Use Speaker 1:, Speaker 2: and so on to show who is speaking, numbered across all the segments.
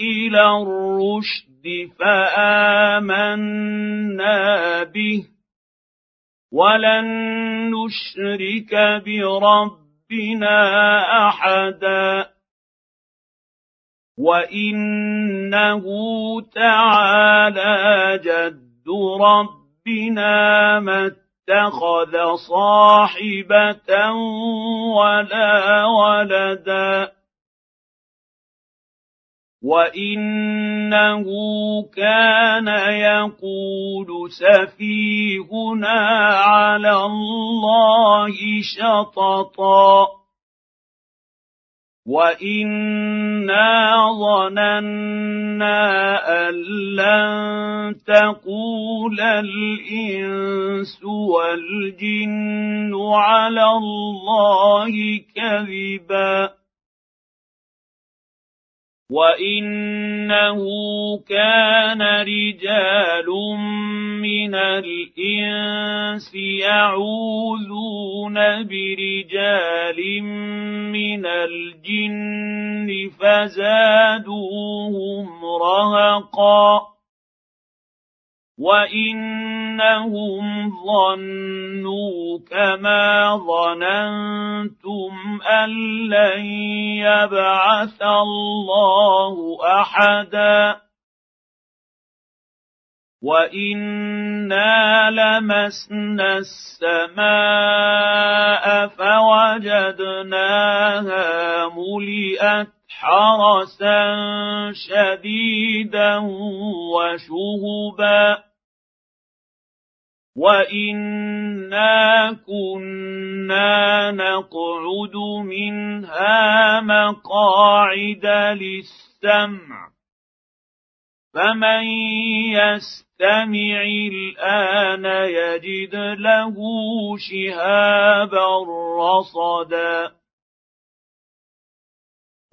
Speaker 1: إلى الرشد فآمنا به. ولن نشرك بربنا أحدا. وإنه تعالى جد ربنا ما اتخذ صاحبة ولا ولدا. وانه كان يقول سفيهنا على الله شططا وانا ظننا ان لن تقول الانس والجن على الله كذبا وانه كان رجال من الانس يعوذون برجال من الجن فزادوهم رهقا وانهم ظنوا كما ظننتم ان لن يبعث الله احدا وانا لمسنا السماء فوجدناها ملئت حرسا شديدا وشهبا. وإنا كنا نقعد منها مقاعد للسمع. فمن يستمع الآن يجد له شهابا رصدا.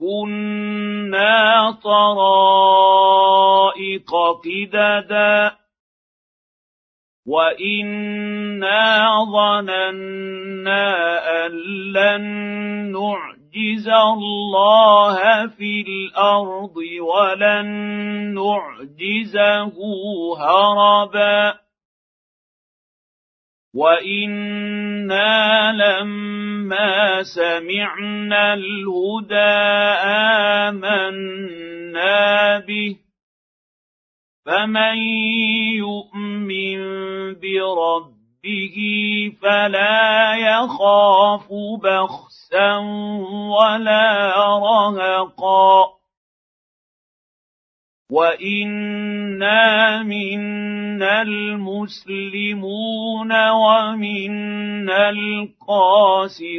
Speaker 1: كنا طرائق قددا وانا ظننا ان لن نعجز الله في الأرض ولن نعجزه هربا وأنا لما سمعنا الهدى امنا به فمن يؤمن بربه فلا يخاف بخسا ولا رهقا وانا منا المسلمون ومنا القاسطون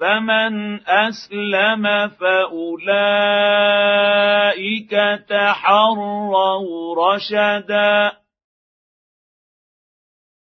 Speaker 1: فمن اسلم فاولئك تحروا رشدا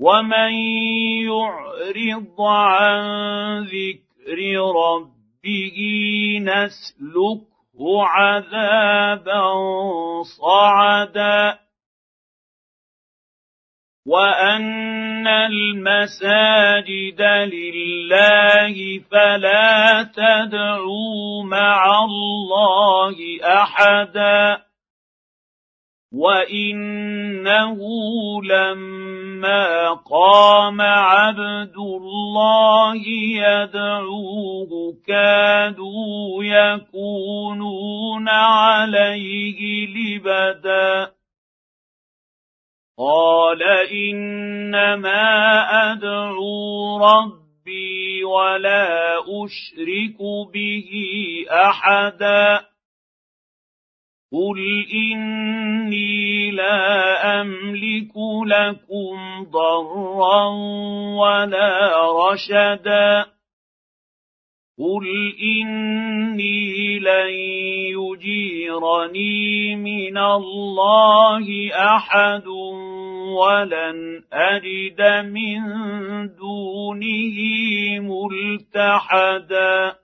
Speaker 1: ومن يعرض عن ذكر ربه نسلكه عذابا صعدا وان المساجد لله فلا تدعوا مع الله احدا وانه لما قام عبد الله يدعوه كادوا يكونون عليه لبدا قال انما ادعو ربي ولا اشرك به احدا قل اني لا املك لكم ضرا ولا رشدا قل اني لن يجيرني من الله احد ولن اجد من دونه ملتحدا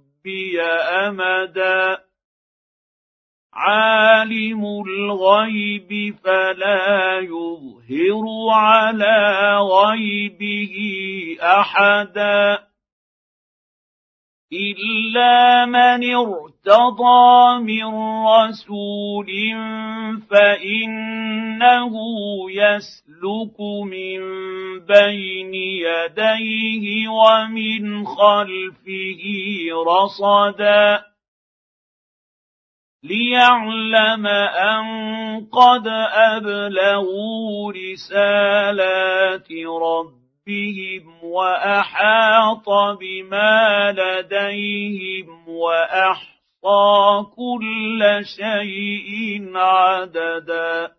Speaker 1: ربي أمدا. عالم الغيب فلا يظهر على غيبه أحدا. الا من ارتضى من رسول فانه يسلك من بين يديه ومن خلفه رصدا ليعلم ان قد ابلغوا رسالات ربهم ربهم وأحاط بما لديهم وأحصى كل شيء عددا.